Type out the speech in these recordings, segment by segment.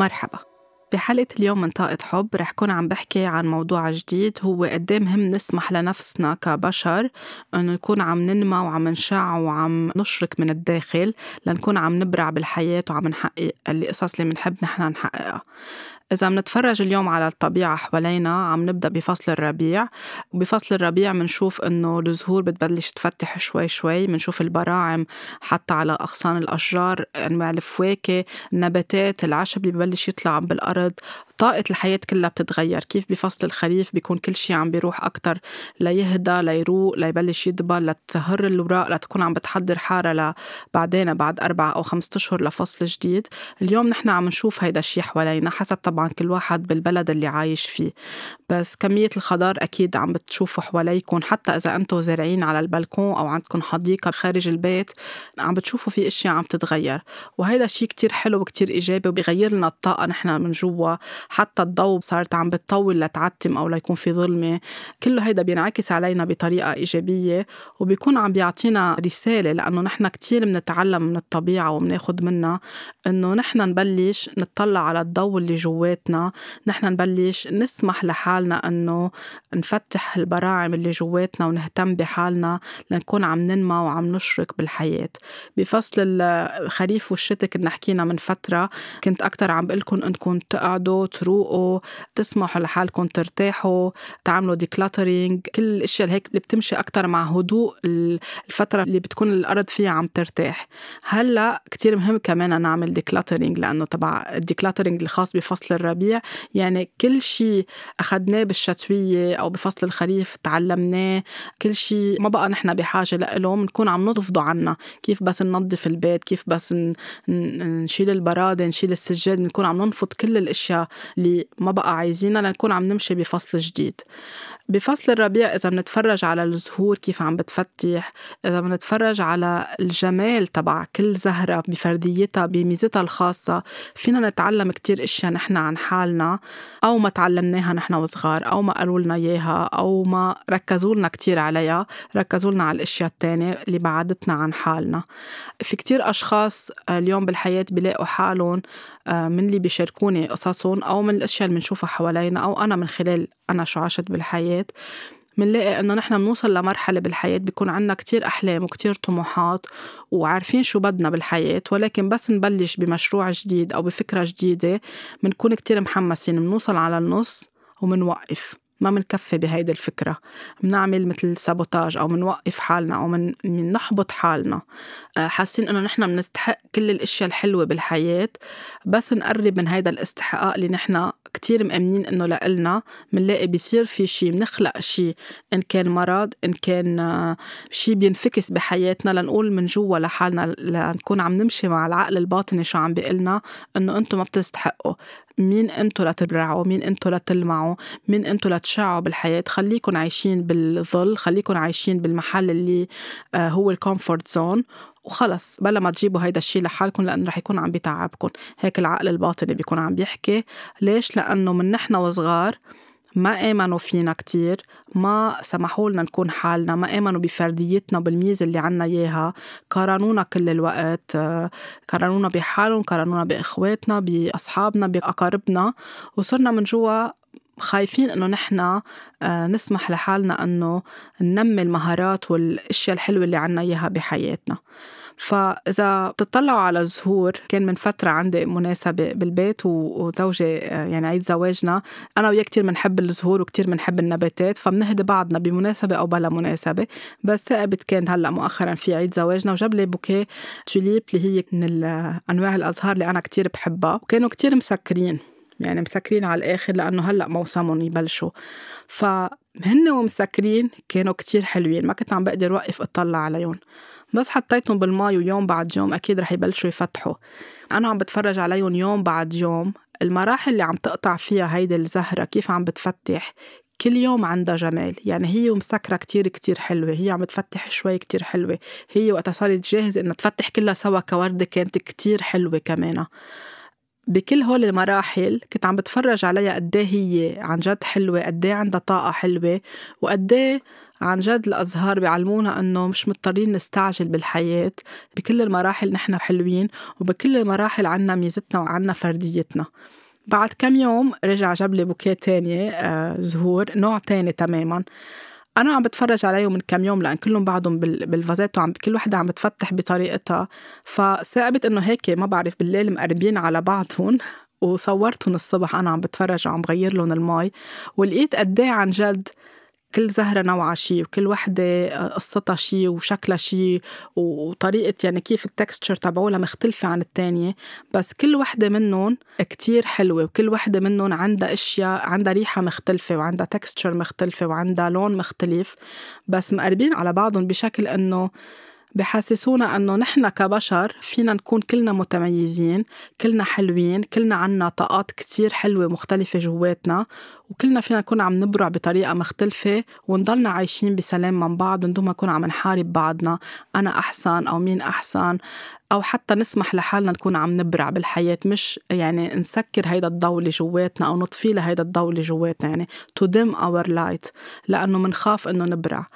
مرحبا. بحلقة اليوم من طاقة حب رح كون عم بحكي عن موضوع جديد هو قد مهم نسمح لنفسنا كبشر انه نكون عم ننمى وعم نشع وعم نشرك من الداخل لنكون عم نبرع بالحياة وعم نحقق القصص اللي بنحب نحن نحققها. إذا منتفرج اليوم على الطبيعة حوالينا عم نبدأ بفصل الربيع. وبفصل الربيع منشوف إنه الزهور بتبلش تفتح شوي شوي. منشوف البراعم حتى على أغصان الأشجار أنواع الفواكه النباتات العشب اللي ببلش يطلع بالأرض. طاقة الحياة كلها بتتغير. كيف بفصل الخريف بيكون كل شيء عم بيروح أكتر ليهدى ليروق ليبلش يدبل لتهر الوراق لتكون عم بتحضر حارة لبعدين بعد أربعة أو خمسة أشهر لفصل جديد. اليوم نحن عم نشوف هيدا الشيء حوالينا حسب طبعا كل واحد بالبلد اللي عايش فيه. بس كمية الخضار أكيد عم بتشوفوا حواليكم. حتى إذا أنتم زارعين على البلكون أو عندكم حديقة خارج البيت عم بتشوفوا في أشياء عم تتغير. وهيدا شيء كتير حلو وكتير إيجابي وبيغير لنا الطاقة نحن من جوا. حتى الضوء صارت عم بتطول لتعتم أو ليكون في ظلمة. كله هيدا بينعكس علينا بطريقة إيجابية وبيكون عم بيعطينا رسالة لأنه نحن كتير بنتعلم من الطبيعة وبناخد منها إنه نحن نبلش نطلع على الضوء اللي جواتنا نحن نبلش نسمح لحالنا إنه نفتح البراعم اللي جواتنا ونهتم بحالنا لنكون عم ننمى وعم نشرك بالحياة. بفصل الخريف والشتاء كنا حكينا من فترة كنت أكتر عم بقلكم إنكم تقعدوا تروقوا تسمحوا لحالكم ترتاحوا تعملوا decluttering كل الأشياء هيك اللي بتمشي أكثر مع هدوء الفترة اللي بتكون الأرض فيها عم ترتاح. هلأ كتير مهم كمان نعمل decluttering لأنه تبع ال decluttering الخاص بفصل الربيع. يعني كل شيء اخذناه بالشتوية أو بفصل الخريف تعلمناه. كل شيء ما بقى نحن بحاجة له بنكون عم نرفضه عنا. كيف بس ننظف البيت؟ كيف بس نشيل البرادة نشيل السجاد؟ بنكون عم ننفض كل الأشياء. اللي ما بقى عايزينها لنكون عم نمشي بفصل جديد. بفصل الربيع إذا بنتفرج على الزهور كيف عم بتفتح إذا بنتفرج على الجمال تبع كل زهرة بفرديتها بميزتها الخاصة فينا نتعلم كتير إشياء نحن عن حالنا أو ما تعلمناها نحن وصغار أو ما قالوا لنا إياها أو ما ركزوا لنا كتير عليها ركزوا لنا على الأشياء التانية اللي بعدتنا عن حالنا. في كتير أشخاص اليوم بالحياة بيلاقوا حالهم آه، من اللي بيشاركوني قصصهم أو من الأشياء اللي بنشوفها حوالينا أو أنا من خلال أنا شو عشت بالحياة منلاقي إنه نحن بنوصل لمرحلة بالحياة بيكون عنا كتير أحلام وكتير طموحات وعارفين شو بدنا بالحياة ولكن بس نبلش بمشروع جديد أو بفكرة جديدة بنكون كتير محمسين بنوصل على النص ومنوقف ما منكفي بهيدي الفكرة. منعمل مثل سابوتاج أو منوقف حالنا أو من نحبط حالنا. آه، حاسين إنه نحن بنستحق كل الأشياء الحلوة بالحياة بس نقرب من هيدا الاستحقاق اللي نحن كتير مأمنين إنه لإلنا. منلاقي بيصير في شي منخلق شي إن كان مرض إن كان آه، شي بينعكس بحياتنا لنقول من جوا لحالنا لنكون عم نمشي مع العقل الباطني شو عم بيقلنا إنه أنتم ما بتستحقوا. مين انتو لتبرعوا مين انتو لتلمعوا مين انتو لتشعوا بالحياة. خليكن عايشين بالظل خليكن عايشين بالمحل اللي آه، هو ال comfort zone. وخلص بلا ما تجيبوا هيدا الشيء لحالكم لأنه رح يكون عم بيتعبكم هيك العقل الباطني بيكون عم بيحكي. ليش؟ لأنه من نحن وصغار ما آمنوا فينا كتير ما سمحوا لنا نكون حالنا ما آمنوا بفرديتنا بالميزة اللي عنا إياها. قارنونا كل الوقت قارنونا بحالهم قارنونا بإخواتنا بأصحابنا بأقاربنا. وصرنا من جوا خايفين إنه نحن آه، نسمح لحالنا إنه ننمي المهارات والأشياء الحلوة اللي عنا إياها بحياتنا. فإذا بتطلعوا على الزهور كان من فترة عندي مناسبة بالبيت وزوجي يعني عيد زواجنا أنا وياه كتير بنحب الزهور وكتير بنحب النباتات فبنهدي بعضنا بمناسبة أو بلا مناسبة. بس ثاقبت كان هلأ مؤخرا في عيد زواجنا وجاب لي بوكيه توليب اللي هي من أنواع الأزهار اللي أنا كتير بحبها. وكانوا كتير مسكرين يعني مسكرين على الآخر لأنه هلأ موسمهم يبلشوا. فهن ومسكرين كانوا كتير حلوين ما كنت عم بقدر وقف أطلع عليهم. بس حطيتهم بالمي ويوم بعد يوم أكيد رح يبلشوا يفتحوا. أنا عم بتفرج عليهم يوم بعد يوم. المراحل اللي عم تقطع فيها هيدي الزهرة كيف عم بتفتح؟ كل يوم عندها جمال. يعني هي ومسكرة كتير كتير حلوة. هي عم تفتح شوي كتير حلوة. هي وقتها صارت جاهزة إنها تفتح كلها سوا كوردة كانت كتير حلوة كمان. بكل هول المراحل كنت عم بتفرج عليها قد إيه هي عن جد حلوة قد إيه عندها طاقة حلوة وقد إيه عن جد الأزهار بيعلمونا إنه مش مضطرين نستعجل بالحياة. بكل المراحل نحن حلوين وبكل المراحل عنا ميزتنا وعنا فرديتنا. بعد كم يوم رجع جاب لي بوكيه تانية آه زهور نوع تاني تماما. أنا عم بتفرج عليهم من كم يوم لأن كلهم بعدهم بالفازات وعم كل وحدة عم بتفتح بطريقتها. فصعبت إنه هيك ما بعرف بالليل مقربين على بعضهم وصورتهم الصبح أنا عم بتفرج وعم بغير لهم المي. ولقيت قد عن جد كل زهرة نوعها شي وكل وحدة آه، قصتها شي وشكلها شي وطريقة يعني كيف التكستشر تبعولها مختلفة عن التانية. بس كل وحدة منهم كتير حلوة وكل وحدة منهم عندها أشياء عندها ريحة مختلفة وعندها تكستشر مختلفة وعندها لون مختلف. بس مقربين على بعضهم بشكل إنه بحسسونا إنه نحن كبشر فينا نكون كلنا متميزين كلنا حلوين كلنا عنا طاقات كتير حلوة مختلفة جواتنا. وكلنا فينا نكون عم نبرع بطريقة مختلفة ونضلنا عايشين بسلام من بعض من دون ما نكون عم نحارب بعضنا أنا أحسن أو مين أحسن أو حتى نسمح لحالنا نكون عم نبرع بالحياة. مش يعني نسكر هيدا الضوء اللي جواتنا أو نطفي لهيدا الضوء اللي جواتنا يعني to dim our light لأنه منخاف إنه نبرع.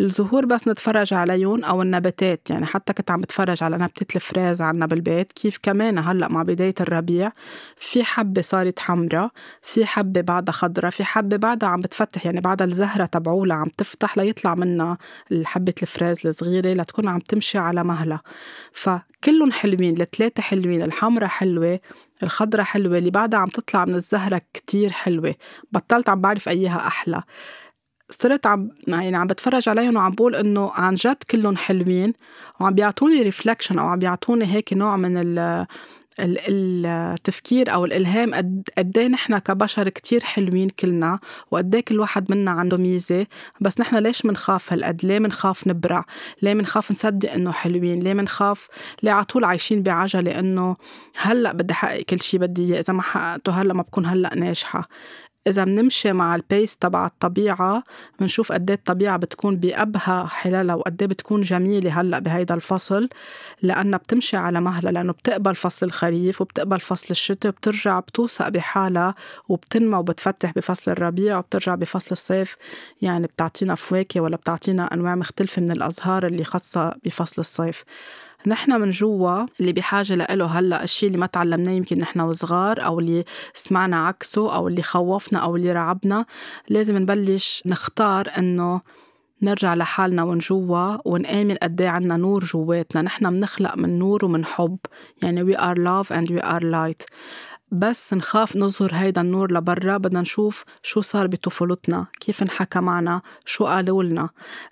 الزهور بس نتفرج عليهم أو النباتات يعني حتى كنت عم بتفرج على نبتة الفراز عنا بالبيت كيف كمان هلأ مع بداية الربيع في حبة صارت حمراء في حبة بعدها خضراء. في حبة بعدها عم بتفتح يعني بعدها الزهرة تبعولها عم تفتح ليطلع منها حبة الفراز الصغيرة لتكون عم تمشي على مهلها. ف كلهم حلوين الثلاثة حلوين الحمرة حلوة الخضرة حلوة اللي بعدها عم تطلع من الزهرة كتير حلوة. بطلت عم بعرف أيها أحلى. صرت عم يعني عم بتفرج عليهم وعم بقول إنه عن جد كلهم حلوين وعم بيعطوني ريفلكشن أو عم بيعطوني هيك نوع من ال التفكير أو الإلهام قد إيه نحن كبشر كتير حلوين كلنا وقد إيه كل واحد منا عنده ميزة بس نحن ليش منخاف هالقد؟ ليه منخاف نبرع؟ ليه منخاف نصدق إنه حلوين؟ ليه منخاف ليه على طول عايشين بعجلة إنه هلأ بدي أحقق كل شيء بدي إياه؟ إذا ما حققته هلأ ما بكون هلأ ناجحة. إذا بنمشي مع البيس تبع الطبيعة بنشوف قد الطبيعة بتكون بأبهى حلالها وقد بتكون جميلة هلأ بهيدا الفصل لأنها بتمشي على مهلها لأنه بتقبل فصل الخريف وبتقبل فصل الشتاء وبترجع بتوثق بحالها وبتنمى وبتفتح بفصل الربيع وبترجع بفصل الصيف. يعني بتعطينا فواكه ولا بتعطينا أنواع مختلفة من الأزهار اللي خاصة بفصل الصيف. نحن من جوا اللي بحاجة لإله هلأ الشيء اللي ما تعلمناه يمكن نحن وصغار أو اللي سمعنا عكسه أو اللي خوفنا أو اللي رعبنا لازم نبلش نختار إنه نرجع لحالنا من جوا ونآمن قد إيه عنا نور جواتنا. نحن بنخلق من نور ومن حب يعني we are love and we are light. بس نخاف نظهر هيدا النور لبرا بدنا نشوف شو صار بطفولتنا كيف انحكى معنا شو قالوا لنا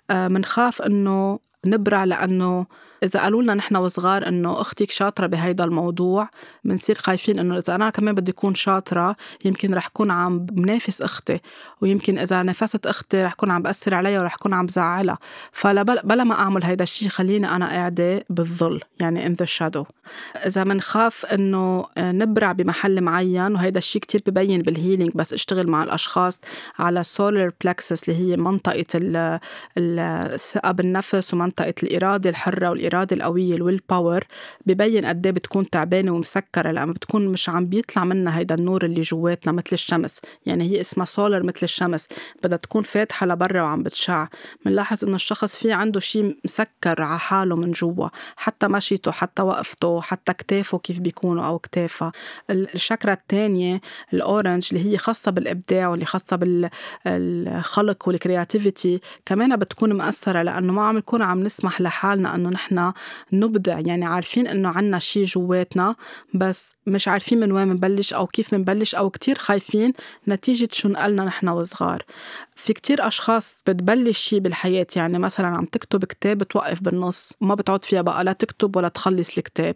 آه منخاف إنه نبرع لأنه إذا قالوا لنا نحن وصغار إنه أختك شاطرة بهيدا الموضوع بنصير خايفين إنه إذا أنا كمان بدي أكون شاطرة يمكن رح كون عم بنافس أختي ويمكن إذا نافست أختي رح كون عم بأثر عليها ورح كون عم زعلها فلا بلا ما أعمل هيدا الشيء خليني أنا قاعدة بالظل يعني in the shadow. إذا بنخاف إنه نبرع بمحل معين وهيدا الشيء كتير ببين بال healing بس أشتغل مع الأشخاص على solar plexus اللي هي منطقة الثقة بالنفس ومنطقة الإرادة الحرة والإرادة الإرادة القوية ال will power ببين قد إيه بتكون تعبانة ومسكرة لما بتكون مش عم بيطلع منها هيدا النور اللي جواتنا مثل الشمس. يعني هي اسمها سولر مثل الشمس. بدها تكون فاتحة لبرا وعم بتشع. بنلاحظ إنه الشخص في عنده شيء مسكر على حاله من جوا. حتى مشيته حتى وقفته حتى كتافه كيف بيكونوا أو كتافها. الشكرة الثانية ال orange اللي هي خاصة بالإبداع واللي خاصة بالخلق وال creativity كمان بتكون مأثرة لأنه ما عم نكون عم نسمح لحالنا إنه نحن نبدع يعني عارفين إنه عنا شي جواتنا بس مش عارفين من وين منبلش أو كيف منبلش أو كتير خايفين نتيجة شو نقلنا نحن وصغار. في كتير أشخاص بتبلش شي بالحياة يعني مثلا عم تكتب كتاب بتوقف بالنص وما بتعود فيها بقى لا تكتب ولا تخلص الكتاب.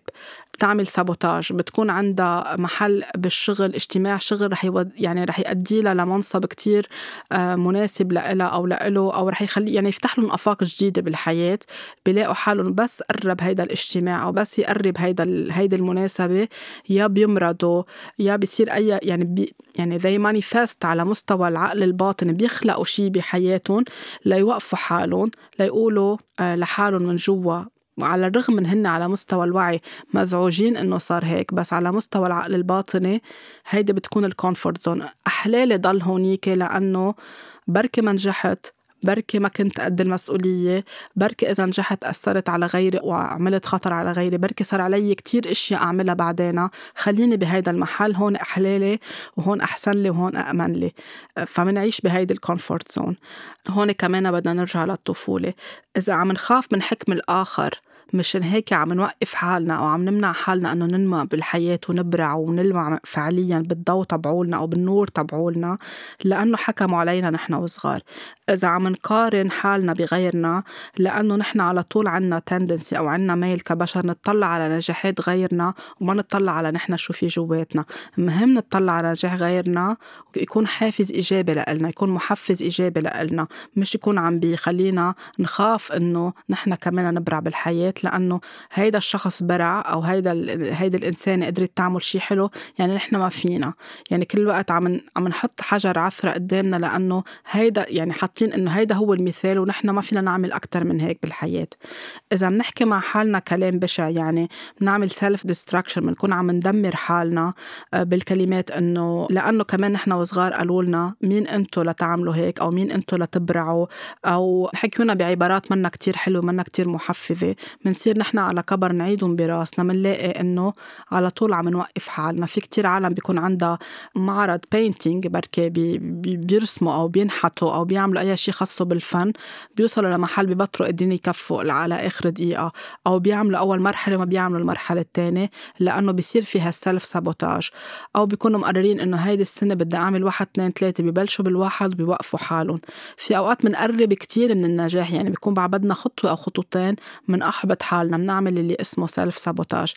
بتعمل sabotage بتكون عندها محل بالشغل اجتماع شغل رح يود يعني رح يؤدي لها لمنصب كتير آه، مناسب لها أو لإله أو رح يخلي يعني يفتح لهم آفاق جديدة بالحياة بيلاقوا حالهم بس قرب هيدا الاجتماع أو بس يقرب هيدا هيدي المناسبة يا بيمرضوا يا بيصير أي يعني بي يعني they manifest على مستوى العقل الباطن بيخلقوا شي بحياتهم ليوقفوا حالهم ليقولوا آه، لحالهم من جوا. وعلى الرغم من هن على مستوى الوعي مزعوجين إنه صار هيك بس على مستوى العقل الباطني هيدي بتكون ال comfort zone أحلالي ضل هونيك لأنه بركي ما نجحت بركي ما كنت قد المسؤولية بركي إذا نجحت أثرت على غيري وعملت خطر على غيري بركي صار علي كتير أشياء أعملها بعدين خليني بهيدا المحل هون أحلالي وهون أحسن لي وهون أأمن لي. فمنعيش بهيدي ال comfort zone. هون كمان بدنا نرجع للطفولة. إذا عم نخاف من حكم الآخر مشان هيك عم نوقف حالنا أو عم نمنع حالنا إنه ننمى بالحياة ونبرع ونلمع فعليا بالضوء تبعولنا أو بالنور تبعولنا لأنه حكموا علينا نحن وصغار. إذا عم نقارن حالنا بغيرنا لأنه نحن على طول عنا tendency أو عنا ميل كبشر نطلع على نجاحات غيرنا وما نطلع على نحن شو في جواتنا. مهم نطلع على نجاح غيرنا ويكون حافز إيجابي لإلنا يكون محفز إيجابي لإلنا مش يكون عم بيخلينا نخاف إنه نحن كمان نبرع بالحياة. لأنه هيدا الشخص برع أو هيدا هيدا الإنسانة قدرت تعمل شي حلو يعني نحن ما فينا. يعني كل الوقت عم عم نحط حجر عثرة قدامنا لأنه هيدا يعني حاطين إنه هيدا هو المثال ونحن ما فينا نعمل أكتر من هيك بالحياة. إذا بنحكي مع حالنا كلام بشع يعني بنعمل self destruction بنكون عم ندمر حالنا آه، بالكلمات إنه لأنه كمان نحن وصغار قالوا لنا مين أنتو لتعملوا هيك أو مين أنتو لتبرعوا أو حكيونا بعبارات منا كتير حلوة منا كتير محفزة. منصير نحن على كبر نعيدهم براسنا منلاقي إنه على طول عم نوقف حالنا. في كتير عالم بيكون عندها معرض painting بركي بي بيرسموا أو بينحتوا أو بيعملوا أي شيء خاصة بالفن بيوصلوا لمحل ببطلوا قادرين يكفوا على آخر دقيقة. أو بيعملوا أول مرحلة ما بيعملوا المرحلة الثانية لأنه بيصير فيها self sabotage أو بيكونوا مقررين إنه هيدي السنة بدي أعمل واحد اثنين ثلاثة ببلشوا بالواحد وبيوقفوا حالهم. في أوقات بنقرب كتير من النجاح يعني بيكون بعدنا خطوة أو خطوتين منحبط بنثبت حالنا بنعمل اللي اسمه self sabotage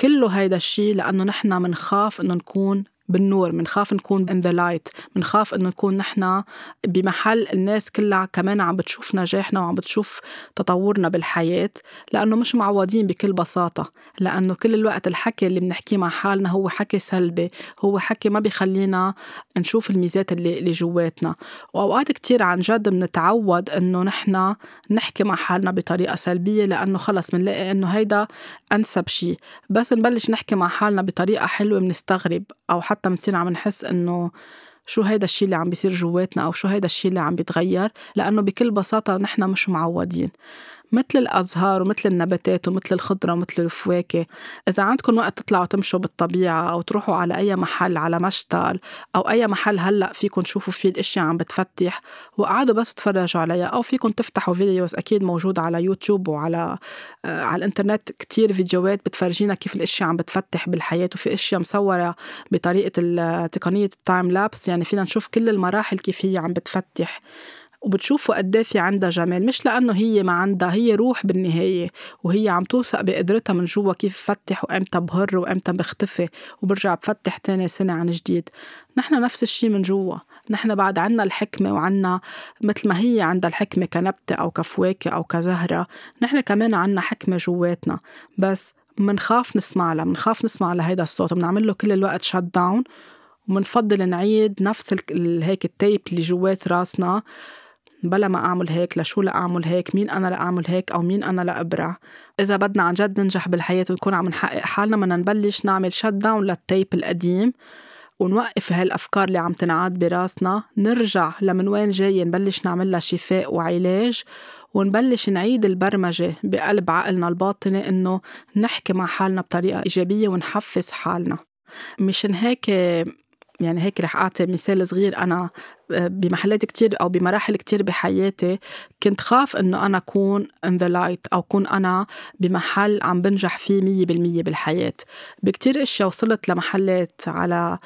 كله هيدا الشيء لأنه نحن منخاف إنه نكون بالنور منخاف نكون in the light منخاف إنه نكون نحن بمحل الناس كلها كمان عم بتشوف نجاحنا وعم بتشوف تطورنا بالحياة لأنه مش معودين بكل بساطة لأنه كل الوقت الحكي اللي بنحكيه مع حالنا هو حكي سلبي هو حكي ما بيخلينا نشوف الميزات اللي, اللي جواتنا. وأوقات كتير عن جد بنتعود إنه نحن نحكي مع حالنا بطريقة سلبية لأنه خلص بنلاقي إنه هيدا أنسب شيء بس نبلش نحكي مع حالنا بطريقة حلوة بنستغرب أو حتى بنصير عم نحس إنه شو هيدا الشيء اللي عم بيصير جواتنا أو شو هيدا الشيء اللي عم بيتغير لأنه بكل بساطة نحن مش معودين. مثل الأزهار ومثل النباتات ومثل الخضرة ومثل الفواكه. إذا عندكم وقت تطلعوا تمشوا بالطبيعة أو تروحوا على أي محل على مشتل أو أي محل هلأ فيكم تشوفوا فيه الأشياء عم بتفتح. وقعدوا بس تفرجوا عليها أو فيكم تفتحوا videos أكيد موجود على يوتيوب وعلى آه على الإنترنت. كتير فيديوهات بتفرجينا كيف الأشياء عم بتفتح بالحياة وفي أشياء مصورة بطريقة تقنية ال time lapse. يعني فينا نشوف كل المراحل كيف هي عم بتفتح. وبتشوفوا قد إيه في عندها جمال مش لأنه هي ما عندها هي روح بالنهاية وهي عم توثق بقدرتها من جوا كيف فتح وامتى بهر وامتى بختفي وبرجع بفتح تاني سنة عن جديد. نحن نفس الشي من جوا نحن بعد عنا الحكمة وعنا مثل ما هي عندها الحكمة كنبتة أو كفواكة أو كزهرة نحن كمان عنا حكمة جواتنا. بس منخاف نسمع لها منخاف نسمع لهيدا الصوت بنعمل له كل الوقت شت داون ومنفضل نعيد نفس هيك ال tape اللي جوات راسنا. بلا ما أعمل هيك لشو لأعمل هيك؟ مين أنا لأعمل هيك؟ أو مين أنا لأبرع إذا بدنا عن جد ننجح بالحياة ونكون عم نحقق حالنا بدنا نبلش نعمل shut down لل tape القديم ونوقف هالأفكار اللي عم تنعاد براسنا. نرجع لمن وين جاي نبلش نعمل لها شفاء وعلاج ونبلش نعيد البرمجة بقلب عقلنا الباطني إنه نحكي مع حالنا بطريقة إيجابية ونحفز حالنا. مشان هيك يعني هيك رح أعطي مثال صغير أنا بمحلات كتير أو بمراحل كتير بحياتي كنت خاف إنه أنا أكون in the light أو أكون أنا بمحل عم بنجح فيه مية بالمية بالحياة. بكتير إشياء وصلت لمحلات على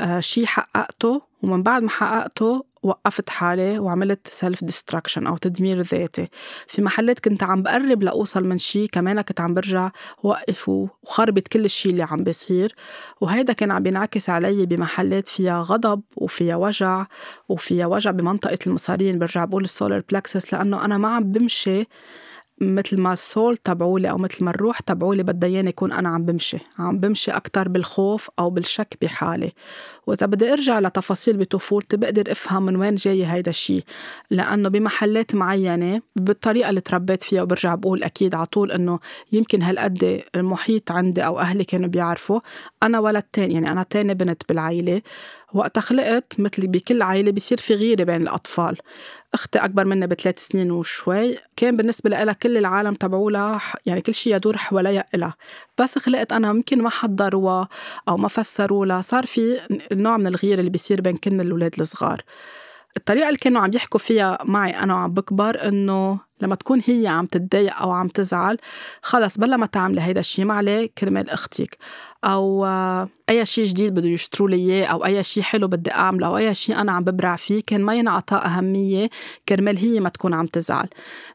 آه، شي حققته ومن بعد ما حققته وقفت حالي وعملت self destruction أو تدمير ذاتي. في محلات كنت عم بقرب لأوصل من شيء كمان كنت عم برجع وقف وخربت كل الشيء اللي عم بيصير. وهيدا كان عم بينعكس علي بمحلات فيها غضب وفيها وجع وفيها وجع بمنطقة المصارين. برجع بقول السولار بلكسس لأنه أنا ما عم بمشي مثل ما السول تبعولي أو مثل ما الروح تبعولي بدها إياني يكون أنا عم بمشي. عم بمشي أكثر بالخوف أو بالشك بحالي. وإذا بدي أرجع لتفاصيل بطفولتي بقدر أفهم من وين جاي هيدا الشيء لأنه بمحلات معينة بالطريقة اللي تربيت فيها وبرجع بقول أكيد على طول إنه يمكن هالقد المحيط عندي أو أهلي كانوا بيعرفوا. أنا ولد تاني يعني أنا تاني بنت بالعيلة. وقت خلقت مثل بكل عائلة بيصير في غيرة بين الأطفال. أختي أكبر مني بثلاث سنين وشوي كان بالنسبة لها كل العالم تبعولها يعني كل شيء يدور حواليها إلها. بس خلقت أنا يمكن ما حضروها أو ما فسروا لها صار في نوع من الغيرة اللي بيصير بين كل الأولاد الصغار. الطريقة اللي كانوا عم يحكوا فيها معي أنا وعم بكبر إنه لما تكون هي عم تتضايق أو عم تزعل خلص بلا ما تعملي هيدا الشيء ما عليه كرمال أختك. أو أي شيء جديد بده يشتروا لي إياه أو أي شيء حلو بدي أعمله أو أي شيء أنا عم ببرع فيه كان ما ينعطى أهمية كرمال هي ما تكون عم تزعل.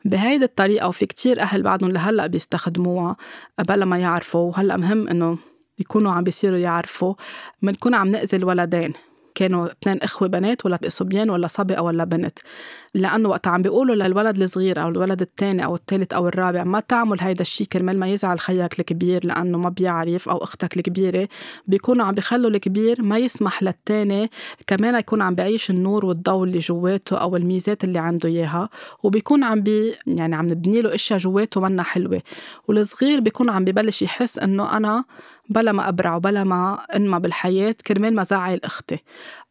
بهيدي الطريقة وفي كتير أهل بعدهم لهلأ بيستخدموها بلا ما يعرفوا وهلأ مهم إنه بيكونوا عم بيصيروا يعرفوا بنكون عم نأذي الولدين. كانوا اثنين إخوة بنات ولا صبيان ولا صبي ولا بنت. لأنه وقت عم بيقولوا للولد الصغير أو الولد الثاني أو الثالث أو الرابع ما تعمل هيدا الشيء كرمال ما يزعل خيك الكبير لأنه ما بيعرف أو أختك الكبيرة. بيكونوا عم بيخلوا الكبير ما يسمح للثاني كمان يكون عم بعيش النور والضوء اللي جواته أو الميزات اللي عنده إياها. وبيكون عم بي يعني عم نبني له أشياء جواته منا حلوة. والصغير بيكون عم ببلش يحس إنه أنا بلا ما أبرع وبلا ما أنمى بالحياة كرمال ما زعل أختي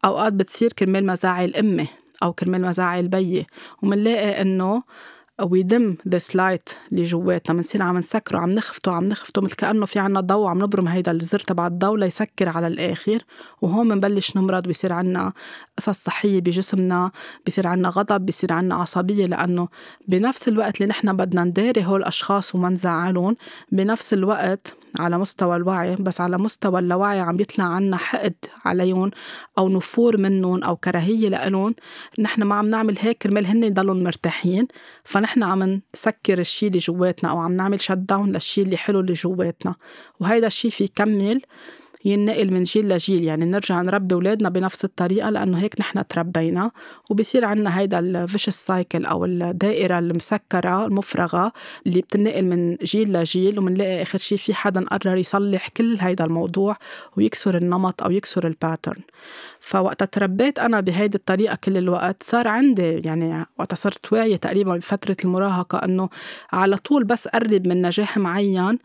أوقات بتصير كرمال ما زعل أمي أو كرمال ما زعل بيي ومنلاقي إنه we dim this light اللي جواتنا بنصير عم نسكره عم نخفته عم نخفته مثل كأنه في عنا ضوء عم نبرم هيدا الزر تبع الضوء ليسكر على الآخر. وهون بنبلش نمرض بيصير عنا قصص صحية بجسمنا بيصير عنا غضب بيصير عنا عصبية. لأنه بنفس الوقت اللي نحن بدنا نداري هول الأشخاص وما نزعلهم بنفس الوقت على مستوى الوعي بس على مستوى اللاوعي عم بيطلع عنا حقد عليهم أو نفور منهم أو كراهية لإلهم. نحن ما عم نعمل هيك كرمال هن يضلوا مرتاحين. فنحن عم نسكر الشيء اللي جواتنا أو عم نعمل شت داون للشيء اللي حلو اللي جواتنا. وهيدا الشيء في يكمل ينقل من جيل لجيل يعني نرجع نربي أولادنا بنفس الطريقة لأنه هيك نحن تربينا. وبصير عنا هيدا ال vicious cycle أو الدائرة المسكرة المفرغة اللي بتنقل من جيل لجيل ومنلاقي آخر شيء في حدا قرر يصلح كل هيدا الموضوع ويكسر النمط أو يكسر ال pattern فوقت تربيت أنا بهيدي الطريقة كل الوقت. صار عندي يعني وقت صرت واعية تقريبا بفترة المراهقة أنه على طول بس قرب من نجاح معين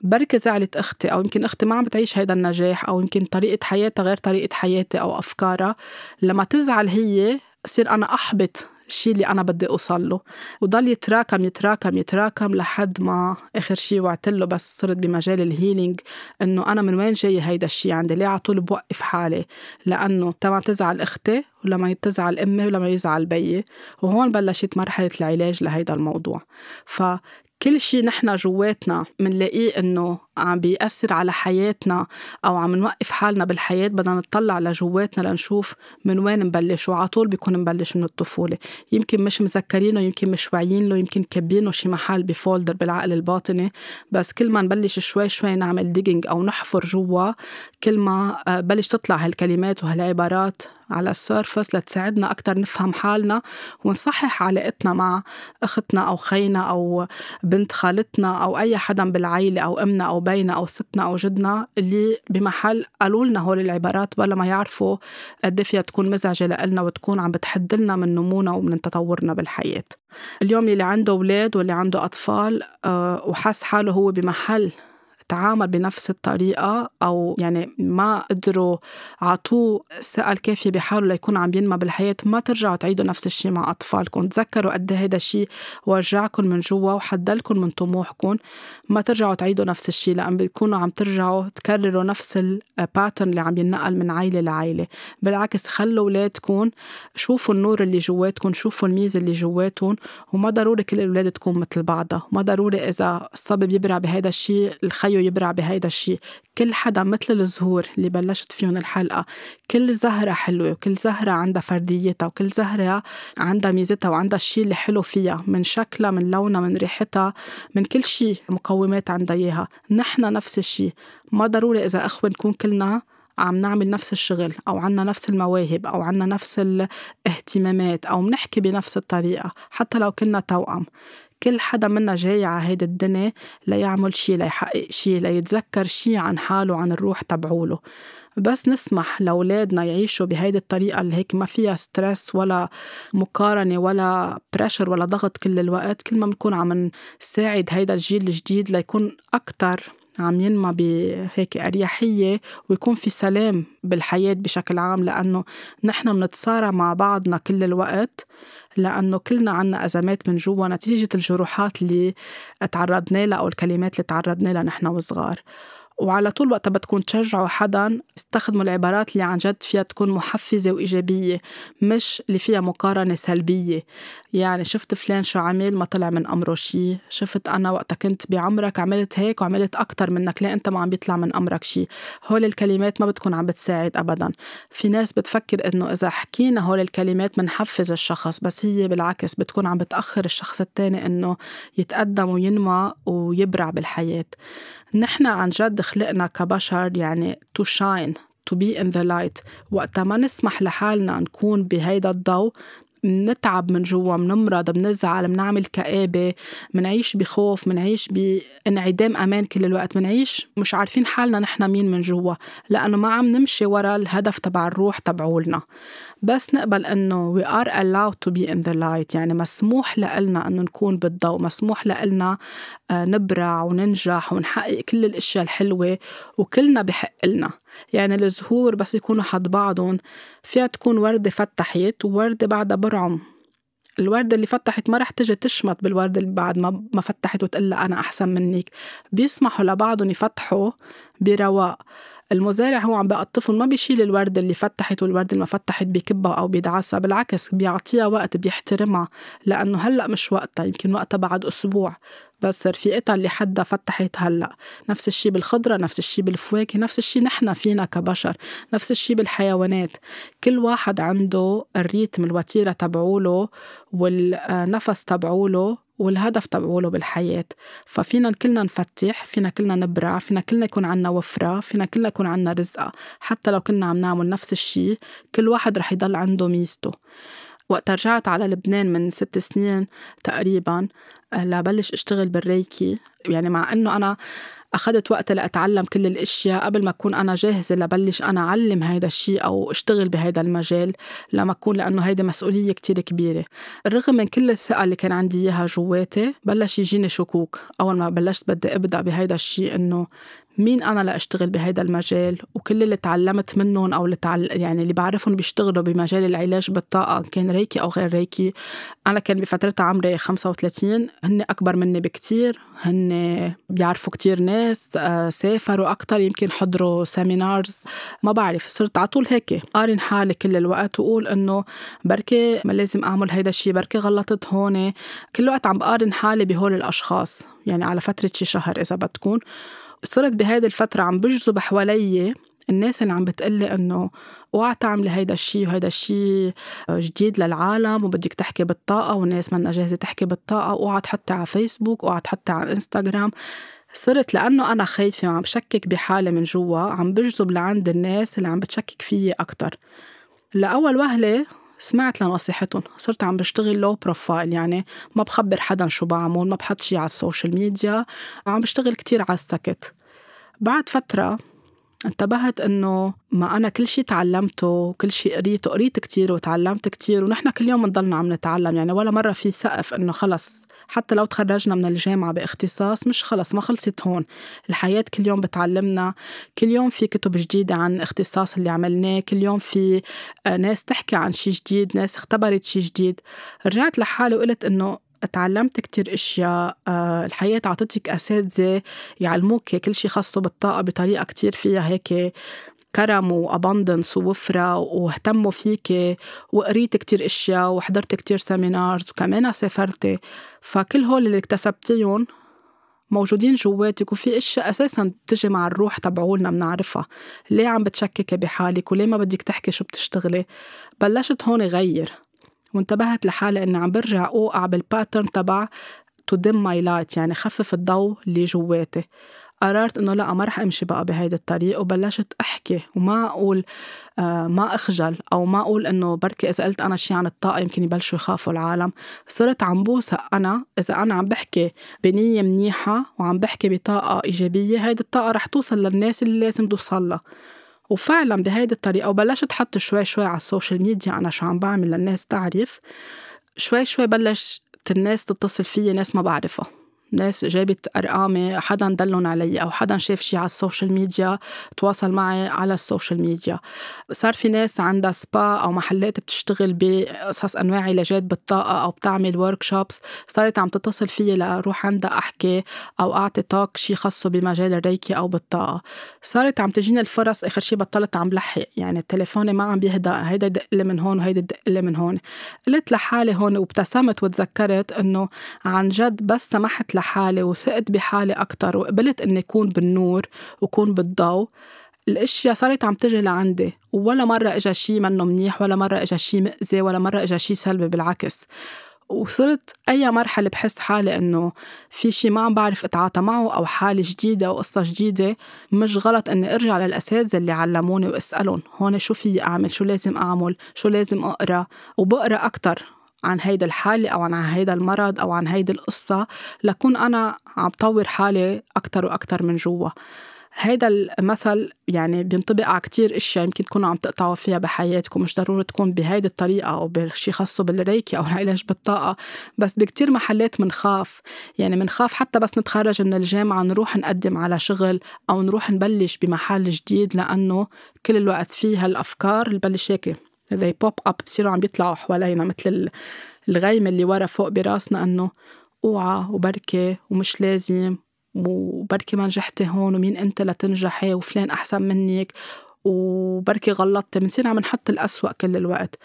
بركي زعلت أختي أو يمكن أختي ما عم بتعيش هيدا النجاح أو يمكن طريقة حياتها غير طريقة حياتي أو أفكارها. لما تزعل هي صير أنا أحبط الشيء اللي أنا بدي أوصل له وضل يتراكم يتراكم يتراكم لحد ما آخر شيء وعدت له بس صرت بمجال الهيلينج إنه أنا من وين جاي هيدا الشيء عندي؟ ليه على طول بوقف حالي؟ لأنه تما تزعل أختي ولما تزعل أمي ولما يزعل بيي وهون بلشت مرحلة العلاج لهيدا الموضوع. ف كل شيء نحن جواتنا منلاقيه إنه عم بيأثر على حياتنا أو عم نوقف حالنا بالحياة بدنا نطلع لجواتنا لنشوف من وين نبلش وعلى طول بيكون مبلش من الطفولة. يمكن مش مذكرينه يمكن مش واعيين له يمكن كبينه شي محل ب folder بالعقل الباطني بس كل ما نبلش شوي شوي نعمل digging أو نحفر جوا كل ما آه، بلش تطلع هالكلمات وهالعبارات على ال surface لتساعدنا أكتر نفهم حالنا ونصحح علاقتنا مع أختنا أو خينا أو بنت خالتنا أو أي حدا بالعيلة أو أمنا أو بينا أو ستنا أو جدنا اللي بمحل قالوا لنا هول العبارات بلا ما يعرفوا قد إيه فيها تكون مزعجة لنا وتكون عم بتحدلنا من نمونا ومن تطورنا بالحياة. اليوم اللي عنده أولاد واللي عنده أطفال آه، وحس حاله هو بمحل تعامل بنفس الطريقة أو يعني ما قدروا عطوه الثقة الكافية بحاله ليكون عم ينمى بالحياة ما ترجعوا تعيدوا نفس الشيء مع أطفالكم. تذكروا قد هذا الشيء وجعكم من جوا وحدلكم من طموحكم. ما ترجعوا تعيدوا نفس الشيء لأن بتكونوا عم ترجعوا تكرروا نفس الباترن اللي عم ينقل من عائلة لعائلة بالعكس خلوا أولادكم شوفوا النور اللي جواتكم شوفوا الميزة اللي جواتهم وما ضروري كل الأولاد تكون مثل بعضها. ما ضروري إذا الصبي بيبرع بهذا الشيء الخيو يبرع بهيدا الشيء كل حدا مثل الزهور اللي بلشت فيهم الحلقة كل زهرة حلوة وكل زهرة عندها فرديتها وكل زهرة عندها ميزتها وعندها الشيء اللي حلو فيها من شكلها من لونها من ريحتها من كل شيء مقومات عندها إياها. نحن نفس الشيء ما ضروري إذا أخوة نكون كلنا عم نعمل نفس الشغل أو عنا نفس المواهب أو عنا نفس الاهتمامات أو منحكي بنفس الطريقة حتى لو كنا توأم. كل حدا منا جاي على هيدي الدنيا ليعمل شي ليحقق شي ليتذكر شي عن حاله وعن الروح تبعوله. بس نسمح لأولادنا يعيشوا بهيدي الطريقة اللي هيك ما فيها stress ولا مقارنة ولا pressure ولا ضغط كل الوقت. كل ما بنكون عم نساعد هيدا الجيل الجديد ليكون أكتر عم ينمى بهيك أريحية ويكون في سلام بالحياة بشكل عام لأنه نحن منتصارع مع بعضنا كل الوقت لأنه كلنا عنا أزمات من جوا نتيجة الجروحات اللي تعرضنا لها أو الكلمات اللي تعرضنا لها نحن وصغار. وعلى طول وقتها بدكم تشجعوا حدا استخدموا العبارات اللي عن جد فيها تكون محفزة وإيجابية مش اللي فيها مقارنة سلبية. يعني شفت فلان شو عمل؟ ما طلع من أمره شي. شفت أنا وقتها كنت بعمرك عملت هيك وعملت أكتر منك ليه أنت ما عم بيطلع من أمرك شي؟ هول الكلمات ما بتكون عم بتساعد أبدا. في ناس بتفكر إنه إذا حكينا هول الكلمات منحفز الشخص بس هي بالعكس بتكون عم بتأخر الشخص التاني إنه يتقدم وينمى ويبرع بالحياة. نحن عن جد خلقنا كبشر يعني to shine to be in the light. وقتا ما نسمح لحالنا نكون بهيدا الضوء منتعب من جوا منمرض بنزعل منعمل كآبة منعيش بخوف منعيش بانعدام أمان كل الوقت منعيش مش عارفين حالنا نحن مين من جوا. لأنه ما عم نمشي ورا الهدف تبع الروح تبعولنا. بس نقبل إنه we are allowed to be in the light. يعني مسموح لنا إنه نكون بالضوء مسموح لنا آه، نبرع وننجح ونحقق كل الأشياء الحلوة وكلنا بحق لنا يعني الزهور بس يكونوا حد بعضهم فيها تكون وردة فتحت ووردة بعدها برعم. الوردة اللي فتحت ما رح تجي تشمت بالوردة اللي بعد ما ما فتحت وتقول أنا أحسن منك. بيسمحوا لبعضهم يفتحوا برواق. المزارع هو عم بقطفهم ما بيشيل الوردة اللي فتحت والوردة اللي ما فتحت بكبها أو بيدعسها بالعكس بيعطيها وقت بيحترمها لأنه هلأ مش وقتها يمكن وقتها بعد أسبوع بس رفيقتها اللي حدا فتحت هلأ. نفس الشيء بالخضرة نفس الشيء بالفواكه نفس الشيء نحن فينا كبشر نفس الشيء بالحيوانات. كل واحد عنده الريتم الوتيرة تبعوله والنفس تبعوله والهدف تبعوله بالحياة. ففينا كلنا نفتح فينا كلنا نبرع فينا كلنا يكون عنا وفرة فينا كلنا يكون عنا رزقة. حتى لو كنا عم نعمل نفس الشيء كل واحد رح يضل عنده ميزته. وقت رجعت على لبنان من ست سنين تقريبا آه، لبلش أشتغل بالريكي. يعني مع إنه أنا أخذت وقت لأتعلم كل الأشياء قبل ما أكون أنا جاهزة لبلش أنا أعلم هيدا الشيء أو أشتغل بهيدا المجال لما أكون لأنه هيدا مسؤولية كتير كبيرة. الرغم من كل الثقة اللي كان عندي إياها جواتي بلش يجيني شكوك. أول ما بلشت بدي أبدأ بهيدا الشيء إنه مين أنا لأشتغل بهيدا المجال؟ وكل اللي تعلمت منهم أو اللي. يعني اللي بعرفهم بيشتغلوا بمجال العلاج بالطاقة كان ريكي أو غير ريكي. أنا كان بفترتها عمري 35 هن أكبر مني بكتير. هن بيعرفوا كتير ناس آه، سافروا أكتر يمكن حضروا سيمينارز ما بعرف صرت على طول هيك قارن حالي كل الوقت وقول إنه بركي ما لازم أعمل هيدا الشيء بركي غلطت هون. كل وقت عم بقارن حالي بهول الأشخاص يعني على فترة شي شهر إذا بتكون صرت بهيدي الفترة عم بجذب حوالي الناس اللي عم بتقلي إنه اوعى تعملي هيدا الشيء وهيدا الشيء جديد للعالم وبدك تحكي بالطاقة والناس منا جاهزة تحكي بالطاقة اوعى تحطي على فيسبوك اوعى تحطي على انستغرام صرت لأنه أنا خايفة وعم بشكك بحالي من جوا عم بجذب لعند الناس اللي عم بتشكك فيي أكتر. لأول وهلة سمعت لنصيحتهم. صرت عم بشتغل low profile يعني ما بخبر حدا شو بعمل ما بحط شي على ال social media عم بشتغل كتير على السكت. بعد فترة انتبهت إنه ما أنا كل شيء تعلمته وكل شيء قريته قريت كتير وتعلمت كتير ونحن كل يوم بنضلنا عم نتعلم يعني ولا مرة في سقف إنه خلص حتى لو تخرجنا من الجامعة باختصاص مش خلص ما خلصت هون. الحياة كل يوم بتعلمنا كل يوم في كتب جديدة عن الاختصاص اللي عملناه كل يوم في آه، ناس تحكي عن شي جديد ناس اختبرت شي جديد. رجعت لحالي وقلت إنه تعلمت كتير أشياء آه، الحياة عطتك أساتذة يعلموك كل شي خاصه بالطاقة بطريقة كتير فيها هيك كرم و abundance ووفرة واهتموا فيك وقريت كتير أشياء وحضرت كتير seminars وكمان سافرت. فكل هول اللي اكتسبتيهم موجودين جواتك وفي أشياء أساسا بتجي مع الروح تبعولنا بنعرفها. ليه عم بتشككي بحالك وليه ما بدك تحكي شو بتشتغلي؟ بلشت هون غير وانتبهت لحالي إني عم برجع أوقع بال pattern تبع to dim my light يعني خفف الضوء اللي جواتي. قررت إنه لا ما رح أمشي بقى بهيدا الطريق وبلشت أحكي وما أقول آه ما أخجل أو ما أقول إنه بركي إذا قلت أنا شي عن الطاقة يمكن يبلشوا يخافوا العالم. صرت عم بوثق أنا إذا أنا عم بحكي بنية منيحة وعم بحكي بطاقة إيجابية هيدي الطاقة رح توصل للناس اللي لازم توصل لها. وفعلا بهيدي الطريقة وبلشت حط شوي شوي على ال social media أنا شو عم بعمل للناس تعرف. شوي شوي بلشت الناس تتصل فيي ناس ما بعرفها. ناس جابت أرقامي حدا دلن علي أو حدا شاف شي على ال social media تواصل معي على ال social media. صار في ناس عندها سبا أو محلات بتشتغل بقصص انواع علاجات بالطاقة أو بتعمل workshops صارت عم تتصل فيي لأروح عندها أحكي أو أعطي توك شي خاصه بمجال الريكي أو بالطاقة. صارت عم تجيني الفرص آخر شي بطلت عم لحق يعني تليفوني ما عم بيهدى هيدا يدق لي من هون وهيدا يدق لي من هون. قلت لحالي هون وابتسمت وتذكرت إنه عن جد بس سمحت لحالي وثقت بحالي أكتر وقبلت إني أكون بالنور وكون بالضوء. الأشياء صارت عم تجي لعندي ولا مرة اجى شيء منه منيح ولا مرة اجى شيء مأذي ولا مرة اجى شيء سلبي بالعكس. وصرت أي مرحلة بحس حالي إنه في شيء ما عم بعرف أتعاطى معه أو حالة جديدة أو قصة جديدة مش غلط إني أرجع للأساتذة اللي علموني وأسألهم هون شو في أعمل؟ شو لازم أعمل؟ شو لازم أقرأ؟ وبقرأ أكتر. عن هيدا الحالة أو عن هيدا المرض أو عن هيدي القصة لكون أنا عم طور حالي أكتر وأكتر من جوا. هيدا المثل يعني بينطبق على كتير أشياء يمكن تكونوا عم تقطعوا فيها بحياتكم مش ضروري تكون بهيدي الطريقة أو بشي خاصه بالريكي أو العلاج بالطاقة بس بكتير محلات منخاف. يعني منخاف حتى بس نتخرج من الجامعة نروح نقدم على شغل أو نروح نبلش بمحل جديد لأنه كل الوقت فيه هالأفكار اللي بلش هيك. زي بوب اب بصيروا عم بيطلعوا حوالينا مثل الغيمة اللي ورا فوق براسنا إنه أوعى وبركي ومش لازم وبركي ما نجحتي هون ومين أنت لتنجحي وفلان أحسن منك وبركي غلطتي بنصير عم نحط الأسوأ كل الوقت.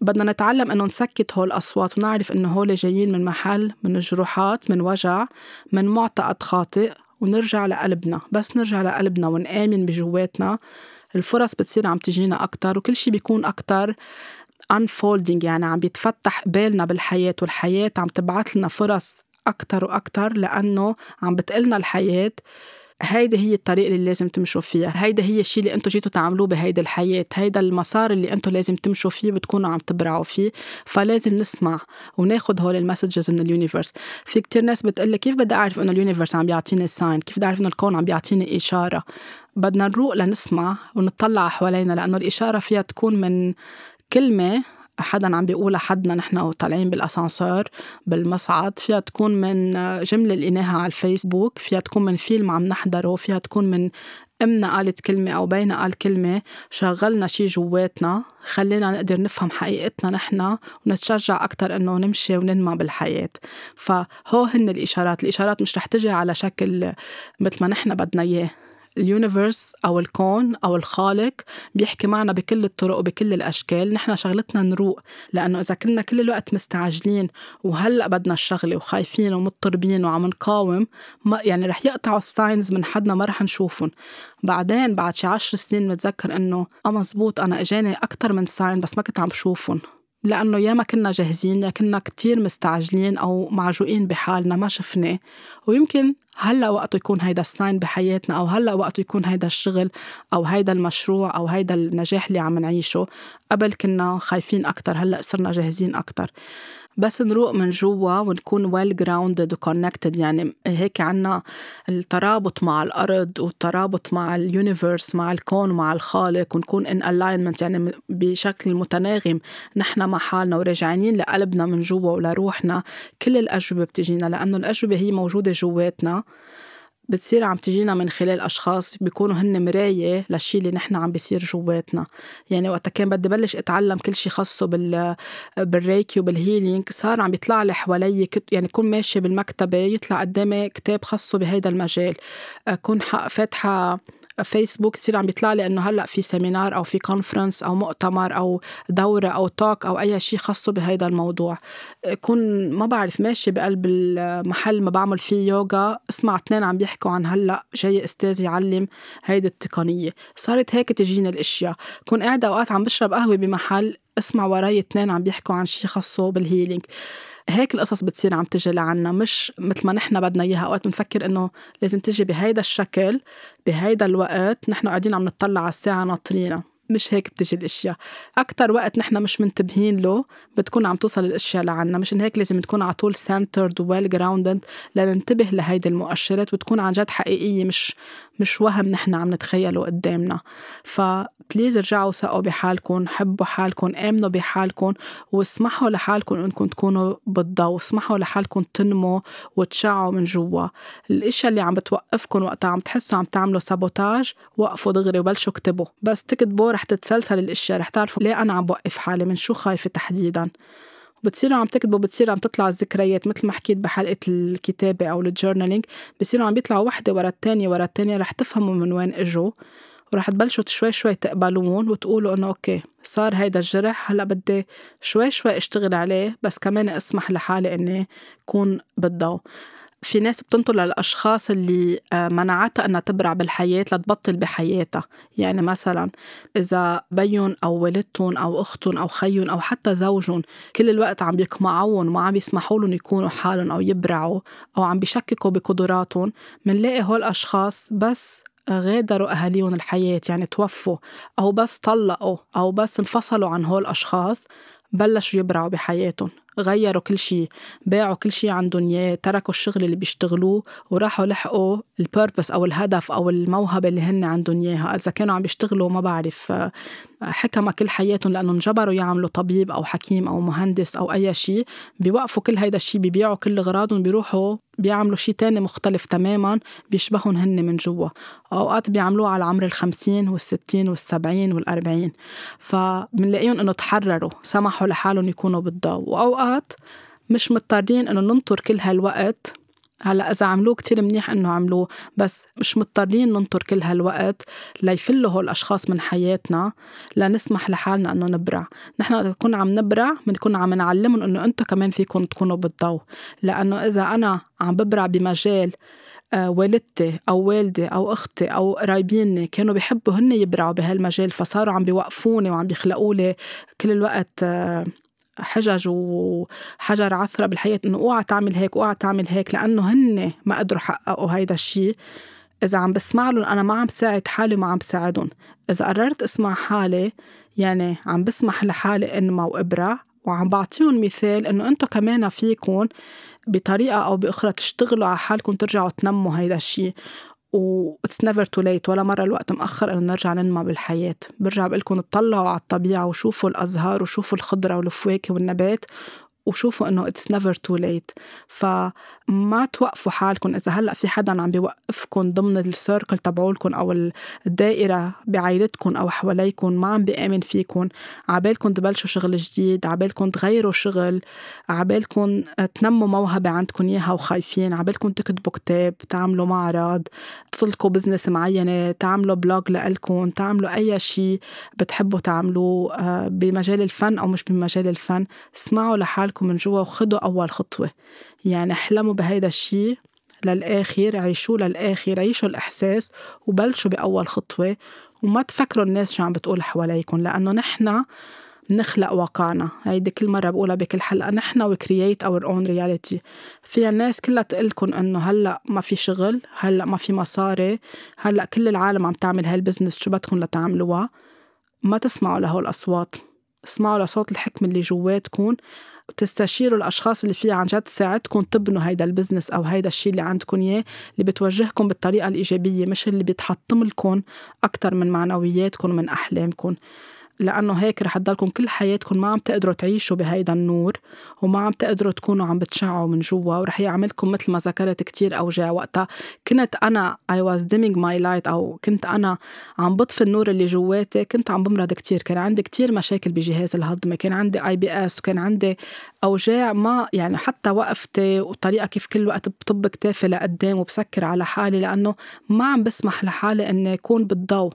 بدنا نتعلم إنه نسكت هول الأصوات ونعرف إنه هول جايين من محل من جروحات من وجع من معتقد خاطئ ونرجع لقلبنا. بس نرجع لقلبنا ونآمن بجواتنا. الفرص بتصير عم تجينا أكتر وكل شي بيكون أكتر. Unfolding يعني عم بيتفتح قبالنا بالحياة والحياة عم تبعت لنا فرص أكتر وأكتر لأنه عم بتقلنا الحياة. هيدي هي الطريق اللي لازم تمشوا فيها. هيدا هي الشيء اللي أنتم جيتوا تعملوه بهيدي الحياة. هيدا المسار اللي أنتم لازم تمشوا فيه بتكونوا عم تبرعوا فيه. فلازم نسمع وناخد هول ال messages من ال universe في كتير ناس بتقول كيف بدي أعرف إنه ال universe عم بيعطيني sign كيف بدي أعرف إنه الكون عم بيعطيني إشارة؟ بدنا نروق لنسمع ونطلع حوالينا لأنه الإشارة فيها تكون من كلمة حدا عم بيقولها حدنا نحن وطالعين بالاسانسور بالمصعد فيها تكون من جملة لقيناها على الفيسبوك فيها تكون من فيلم عم نحضره فيها تكون من أمنا قالت كلمة أو بينا قال كلمة شغلنا شي جواتنا خلينا نقدر نفهم حقيقتنا نحن ونتشجع أكتر إنه نمشي وننمى بالحياة. فهو هن الإشارات الإشارات مش رح تجي على شكل مثل ما نحن بدنا إياه. ال universe أو الكون أو الخالق بيحكي معنا بكل الطرق وبكل الأشكال. نحن شغلتنا نروق لأنه إذا كنا كل الوقت مستعجلين وهلأ بدنا الشغلة وخايفين ومضطربين وعم نقاوم ما يعني رح يقطعوا ال signs من حدنا ما رح نشوفهم. بعدين بعد شي عشر سنين بنتذكر إنه آه مزبوط أنا إجاني أكتر من sign بس ما كنت عم شوفهم. لأنه يا ما كنا جاهزين يا كنا كتير مستعجلين أو معجوقين بحالنا ما شفناه ويمكن هلأ وقته يكون هيدا ال sign بحياتنا أو هلأ وقته يكون هيدا الشغل أو هيدا المشروع أو هيدا النجاح اللي عم نعيشه. قبل كنا خايفين أكثر هلأ صرنا جاهزين أكثر بس نروق من جوا ونكون well grounded و connected يعني هيك عنا الترابط مع الأرض والترابط مع ال universe مع الكون ومع الخالق ونكون in alignment يعني بشكل متناغم. نحن مع حالنا وراجعين لقلبنا من جوا ولروحنا. كل الأجوبة بتجينا لأنه الأجوبة هي موجودة جواتنا. بتصير عم تجينا من خلال أشخاص بيكونوا هن مراية للشي اللي نحن عم بيصير جواتنا. يعني وقتا كان بدي بلش أتعلم كل شي خاصه بال بال Reiki وبال healing صار عم بيطلع لي حوالي يعني كون ماشي بالمكتبة يطلع قدامي كتاب خاصه بهيدا المجال. أكون فاتحة فيسبوك يصير عم بيطلع لي إنه هلأ في seminar أو في conference أو مؤتمر أو دورة أو talk أو أي شيء خاصه بهذا الموضوع. كون ما بعرف ماشي بقلب المحل ما بعمل فيه يوغا اسمع اثنين عم بيحكوا عن هلأ جاي أستاذ يعلم هيدي التقنية. صارت هيك تجيني الأشياء. كون قاعدة أوقات عم بشرب قهوة بمحل اسمع وراي اثنين عم بيحكوا عن شيء خاصه بال healing هيك القصص بتصير عم تجي لعنا مش مثل ما نحن بدنا إياها. أوقات بنفكر إنه لازم تجي بهيدا الشكل بهيدا الوقت نحن قاعدين عم نطلع على الساعة ناطرينها مش هيك بتجي الأشياء. أكثر وقت نحن مش منتبهين له بتكون عم توصل الأشياء لعنا. مشان هيك لازم تكون على طول centered well grounded لننتبه لهيدي المؤشرات وتكون عن جد حقيقية. مش مش وهم نحن عم نتخيله قدامنا. ف please ارجعوا ثقوا بحالكم حبوا حالكم آمنوا بحالكم واسمحوا لحالكم إنكم تكونوا بالضوء اسمحوا لحالكم تنموا وتشعوا من جوا. الاشياء اللي عم بتوقفكم وقتها عم تحسوا عم تعملوا sabotage وقفوا دغري وبلشوا اكتبوا. بس تكتبوا رح تتسلسل الاشياء رح تعرفوا ليه أنا عم بوقف حالي من شو خايفة تحديدا؟ بتصيروا عم تكتبوا بتصير عم تطلع الذكريات مثل ما حكيت بحلقة الكتابة أو ال journaling بصيروا عم بيطلعوا وحدة ورا التانية ورا التانية رح تفهموا من وين إجوا ورح تبلشوا شوي شوي تقبلون وتقولوا إنه okay صار هيدا الجرح هلأ بدي شوي شوي أشتغل عليه بس كمان أسمح لحالي إني كون بالضوء. في ناس بتنطر للأشخاص اللي آه، منعتها أنها تبرع بالحياة لتبطل بحياتها. يعني مثلا إذا بيون أو والدتهم أو أختهم أو خيهم أو حتى زوجهم كل الوقت عم يقمعوهم وما عم يسمحوا لهم يكونوا حالهم أو يبرعوا أو عم بيشككوا بقدراتهم منلاقي هول الأشخاص بس غادروا أهاليهم الحياة يعني توفوا أو بس طلقوا أو بس انفصلوا عن هول الأشخاص بلشوا يبرعوا بحياتهم. غيروا كل شيء باعوا كل شيء عندهم إياه تركوا الشغل اللي بيشتغلوه وراحوا لحقوا البيربس أو الهدف أو الموهبة اللي هن عندهم إياها. إذا كانوا عم بيشتغلوا ما بعرف حكمة كل حياتهم لأنهم انجبروا يعملوا طبيب أو حكيم أو مهندس أو أي شيء بيوقفوا كل هيدا الشيء بيبيعوا كل أغراضهم بيروحوا بيعملوا شيء تاني مختلف تماما بيشبههم هن من جوا. أوقات بيعملوه على عمر الخمسين والستين والسبعين والأربعين. فبنلاقيهم إنه تحرروا سمحوا لحالهم يكونوا بالضوء. وأوقات مش مضطرين إنه ننطر كل هالوقت. هلأ إذا عملوه كتير منيح إنه عملوه بس مش مضطرين ننطر كل هالوقت ليفلوا هول الأشخاص من حياتنا لنسمح لحالنا إنه نبرع. نحن وقت نكون عم نبرع بنكون عم نعلمهم إنه أنتم كمان فيكم تكونوا بالضوء. لأنه إذا أنا عم ببرع بمجال آه، والدتي أو والدي أو أختي أو قرايبيني كانوا بيحبوا هن يبرعوا بهالمجال فصاروا عم بيوقفوني وعم بيخلقوا لي كل الوقت آه، حجج وحجر عثرة بالحياة إنه أوعى تعمل هيك أوعى تعمل هيك لأنه هن ما قدروا يحققوا هيدا الشيء إذا عم بسمع لهم أنا ما عم ساعد حالي وما عم ساعدهم. إذا قررت أسمع حالي يعني عم بسمح لحالي إنما وإبرع وعم بعطيهم مثال إنه أنتم كمان فيكم بطريقة أو بأخرى تشتغلوا على حالكم ترجعوا تنموا هيدا الشيء و it's never too late ولا مرة الوقت مأخر إنه نرجع ننمى بالحياة. برجع بقول لكم اطلعوا على الطبيعة وشوفوا الأزهار وشوفوا الخضرة والفواكه والنبات وشوفوا إنه it's never too late فما توقفوا حالكم إذا هلأ في حدا عم بيوقفكم ضمن ال circle تبعولكم أو الدائرة بعائلتكم أو حواليكم ما عم بيأمن فيكم عبالكم تبلشوا شغل جديد عبالكم تغيروا شغل عبالكم تنموا موهبة عندكم إياها وخايفين عبالكم تكتبوا كتاب تعملوا معرض تطلقوا business معينة تعملوا blog لإلكم تعملوا أي شيء بتحبوا تعملوه آه، بمجال الفن أو مش بمجال الفن. اسمعوا لحالكم حالكم من جوا وخدوا أول خطوة. يعني احلموا بهيدا الشيء للآخر عيشوه للآخر عيشوا الإحساس وبلشوا بأول خطوة. وما تفكروا الناس شو عم بتقول حواليكم لأنه نحن نخلق واقعنا. هيدي كل مرة بقولها بكل حلقة. نحن we create our own reality. فيها الناس كلها تقلكن إنه هلأ ما في شغل هلأ ما في مصاري هلأ كل العالم عم تعمل هال business شو بدكم لتعملوها. ما تسمعوا لهول الأصوات اسمعوا لصوت الحكمة اللي جواتكم تستشيروا الأشخاص اللي فيها عن جد تساعدكم تبنوا هيدا ال business أو هيدا الشيء اللي عندكم إياه اللي بتوجهكم بالطريقة الإيجابية مش اللي بيتحطم لكم أكثر من معنوياتكم ومن احلامكم لأنه هيك رح تضلكم كل حياتكم ما عم تقدروا تعيشوا بهيدا النور وما عم تقدروا تكونوا عم بتشعوا من جوا ورح يعملكم مثل ما ذكرت كتير أوجاع وقتها. كنت أنا I was dimming my light أو كنت أنا عم بطفي النور اللي جواتي كنت عم بمرض كتير. كان عندي كتير مشاكل بجهاز الهضمي كان عندي IBS وكان عندي أوجاع ما يعني حتى وقفتي وطريقة كيف كل وقت بطب كتافي لقدام وبسكر على حالي لأنه ما عم بسمح لحالي إني أكون بالضوء.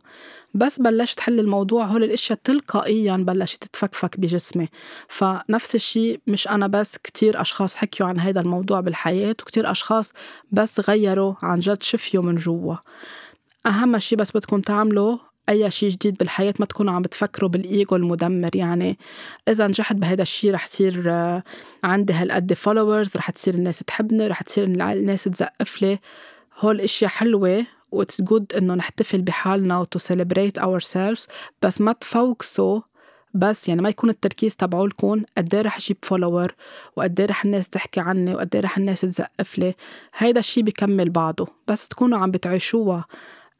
بس بلشت حل الموضوع هول الأشياء تلقائيا بلشت تتفكفك بجسمي. فنفس الشيء مش أنا بس كتير أشخاص حكيوا عن هذا الموضوع بالحياة وكتير أشخاص بس غيروا عن جد شفيوا من جوا. أهم شيء بس بدكم تعملوا أي شيء جديد بالحياة ما تكونوا عم بتفكروا بالإيجو المدمر. يعني إذا نجحت بهذا الشيء رح يصير آه، عندي هالقد followers رح تصير الناس تحبني رح تصير الناس تزقف لي. هول أشياء حلوة و it's good إنه نحتفل بحالنا و to celebrate ourselves بس ما تفوكسوا بس يعني ما يكون التركيز تبعولكم قد إيه رح أجيب follower وقد إيه رح الناس تحكي عني وقد إيه رح الناس تزقف لي. هيدا الشيء بكمل بعضه بس تكونوا عم بتعيشوها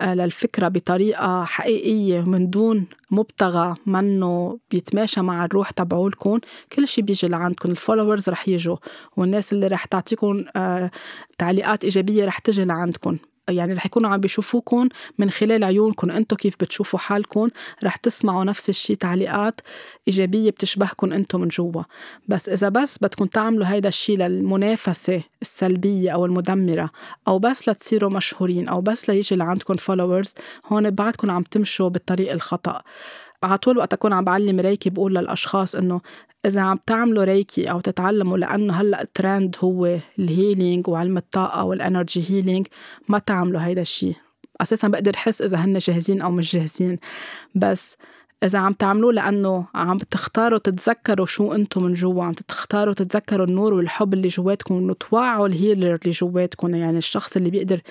آه، للفكرة بطريقة حقيقية من دون مبتغى منه بيتماشى مع الروح تبعولكم. كل شيء بيجي لعندكم ال followers رح يجوا والناس اللي رح تعطيكم آه، تعليقات إيجابية رح تجي لعندكم. يعني رح يكونوا عم بيشوفوكم من خلال عيونكم أنتم كيف بتشوفوا حالكم رح تسمعوا نفس الشيء تعليقات إيجابية بتشبهكم أنتم من جوا. بس إذا بس بدكم تعملوا هيدا الشيء للمنافسة السلبية أو المدمرة أو بس لتصيروا مشهورين أو بس ليجي لعندكم followers هون بعدكم عم تمشوا بالطريق الخطأ. على طول وقت أكون عم بعلم Reiki بقول للأشخاص إنه إذا عم تعملوا Reiki أو تتعلموا لأنه هلأ الترند هو ال healing وعلم الطاقة وال energy healing ما تعملوا هيدا الشيء أساسا بقدر حس إذا هن جاهزين أو مش جاهزين. بس إذا عم تعملوه لأنه عم تختاروا تتذكروا شو أنتم من جوا عم تختاروا تتذكروا النور والحب اللي جواتكم وإنه توعوا ال healer اللي جواتكم يعني الشخص اللي بيقدر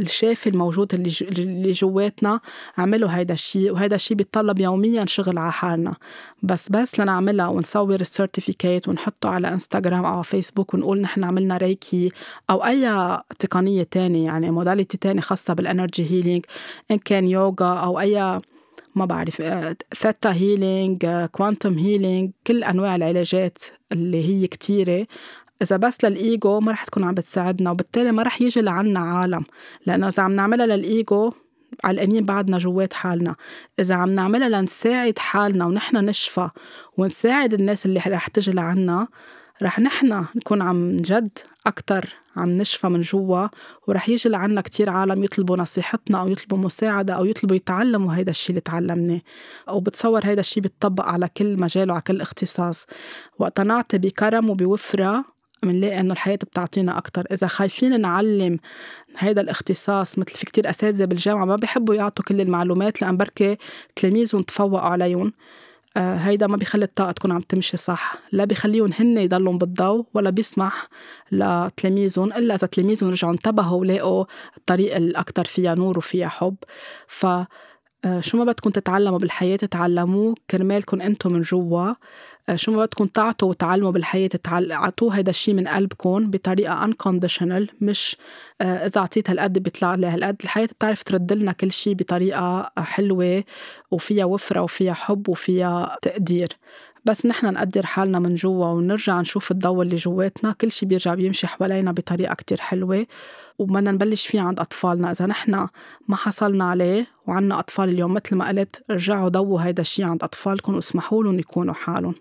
الشافي الموجود اللي اللي جواتنا اعملوا هيدا الشيء وهيدا الشيء بيتطلب يوميا شغل على حالنا. بس بس لنعملها ونصور ال certificate ونحطه على انستغرام أو فيسبوك ونقول نحن عملنا Reiki أو أي تقنية تانية يعني modality تانية خاصة بال energy healing إن كان يوغا أو أي ما بعرف theta healing quantum healing كل أنواع العلاجات اللي هي كتيرة. إذا بس للإيجو ما رح تكون عم بتساعدنا وبالتالي ما رح يجي لعنا عالم. لأنه إذا عم نعملها للإيجو علقانين بعدنا جوات حالنا. إذا عم نعملها لنساعد حالنا ونحن نشفى ونساعد الناس اللي رح تجي لعنا رح نحن نكون عم جد أكتر عم نشفى من جوا ورح يجي لعنا كتير عالم يطلبوا نصيحتنا أو يطلبوا مساعدة أو يطلبوا يتعلموا هيدا الشيء اللي تعلمناه أو بتصور هيدا الشيء بيتطبق على كل مجال وعلى كل اختصاص. وقت نعطي بكرم وبوفرة بنلاقي إنه الحياة بتعطينا أكثر إذا خايفين نعلم هيدا الاختصاص مثل في كتير أساتذة بالجامعة ما بيحبوا يعطوا كل المعلومات لأن بركي تلاميذهم تفوقوا عليهم. هيدا ما بيخلي الطاقة تكون عم تمشي صح. لا بيخليهم هن يضلوا بالضوء ولا بيسمح لتلاميذهم إلا إذا تلاميذهم رجعوا انتبهوا ولقوا الطريقة الأكثر فيها نور وفيها حب. ف آه، شو ما بدكم تتعلموا بالحياة تعلموه كرمالكم أنتم من جوا. آه، شو ما بدكم تعطوا وتعلموا بالحياة تعطوه هيدا الشيء من قلبكم بطريقة unconditional مش آه، إذا أعطيت هالقد بيطلع لي هالقد الحياة بتعرف ترد لنا كل شيء بطريقة حلوة وفيها وفرة وفيها حب وفيها تقدير. بس نحن نقدر حالنا من جوا ونرجع نشوف الضوء اللي جواتنا. كل شيء بيرجع بيمشي حوالينا بطريقة كتير حلوة وبدنا نبلش فيه عند أطفالنا. إذا نحن ما حصلنا عليه وعنا أطفال اليوم مثل ما قلت رجعوا ضووا هيدا الشيء عند أطفالكم واسمحوا لهم يكونوا حالهم.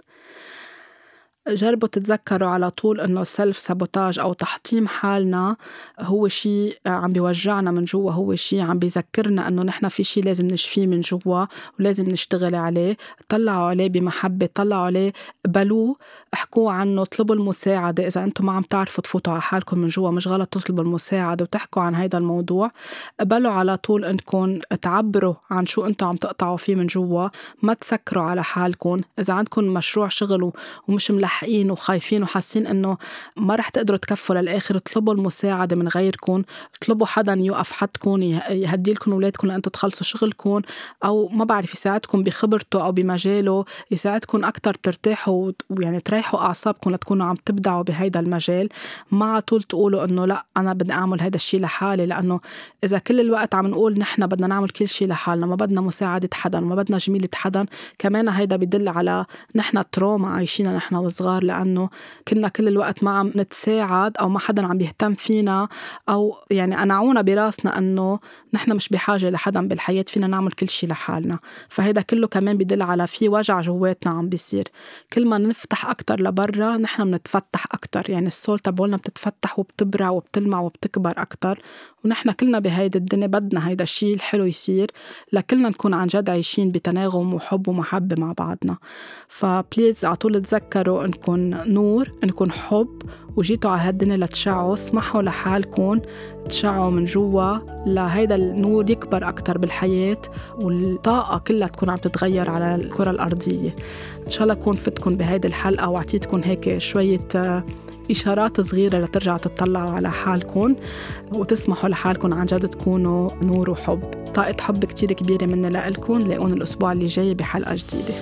جربوا تتذكروا على طول إنه السلف سابوتاج أو تحطيم حالنا هو شيء عم بيوجعنا من جوا هو شيء عم بيذكرنا إنه نحن في شيء لازم نشفيه من جوا ولازم نشتغل عليه. طلعوا عليه بمحبة طلعوا عليه قبلوه احكوا عنه اطلبوا المساعدة. إذا أنتم ما عم تعرفوا تفوتوا على حالكم من جوا مش غلط تطلبوا المساعدة وتحكوا عن هذا الموضوع. قبلوا على طول إنكم تعبروا عن شو أنتم عم تقطعوا فيه من جوا. ما تسكروا على حالكم. إذا عندكم مشروع شغل ومش ملح ملحقين وخايفين وحاسين إنه ما رح تقدروا تكفوا للآخر. اطلبوا المساعدة من غيركم. اطلبوا حدا يوقف حدكم يهدي لكم أولادكم لأنتم تخلصوا شغلكم. أو ما بعرف يساعدكم بخبرته أو بمجاله. يساعدكم أكثر ترتاحوا ويعني تريحوا أعصابكم لتكونوا عم تبدعوا بهيدا المجال. ما على طول تقولوا إنه لأ أنا بدي أعمل هذا الشيء لحالي. لأنه إذا كل الوقت عم نقول نحن بدنا نعمل كل شيء لحالنا ما بدنا مساعدة حدا ما بدنا جميلة حدا كمان هيدا بدل على نحن تروما عايشينها نحن وصغار. صغار لأنه كنا كل الوقت ما عم نتساعد أو ما حدا عم يهتم فينا أو يعني قنعونا براسنا أنه نحن مش بحاجة لحدا بالحياة فينا نعمل كل شيء لحالنا. فهيدا كله كمان بدل على في وجع جواتنا عم بيصير. كل ما نفتح أكتر لبرا نحن بنتفتح أكتر. يعني السول تبعولنا بتتفتح وبتبرع وبتلمع وبتكبر أكتر. ونحن كلنا بهيدي الدنيا بدنا هيدا الشيء الحلو يصير لكلنا نكون عن جد عايشين بتناغم وحب ومحبة مع بعضنا. فبليز على طول تذكروا انكم نور انكم حب وجيتوا على هالدنيا لتشعوا اسمحوا لحالكم تشعوا من جوا لهيدا النور يكبر أكتر بالحياة والطاقة كلها تكون عم تتغير على الكرة الأرضية. إن شاء الله أكون فتكم بهيدي الحلقة وأعطيتكم هيك شوية إشارات صغيرة لترجعوا تطلعوا على حالكم وتسمحوا لحالكم عن جد تكونوا نور وحب. طاقة حب كتير كبيرة مني لإلكم لاقون الأسبوع اللي جاي بحلقة جديدة.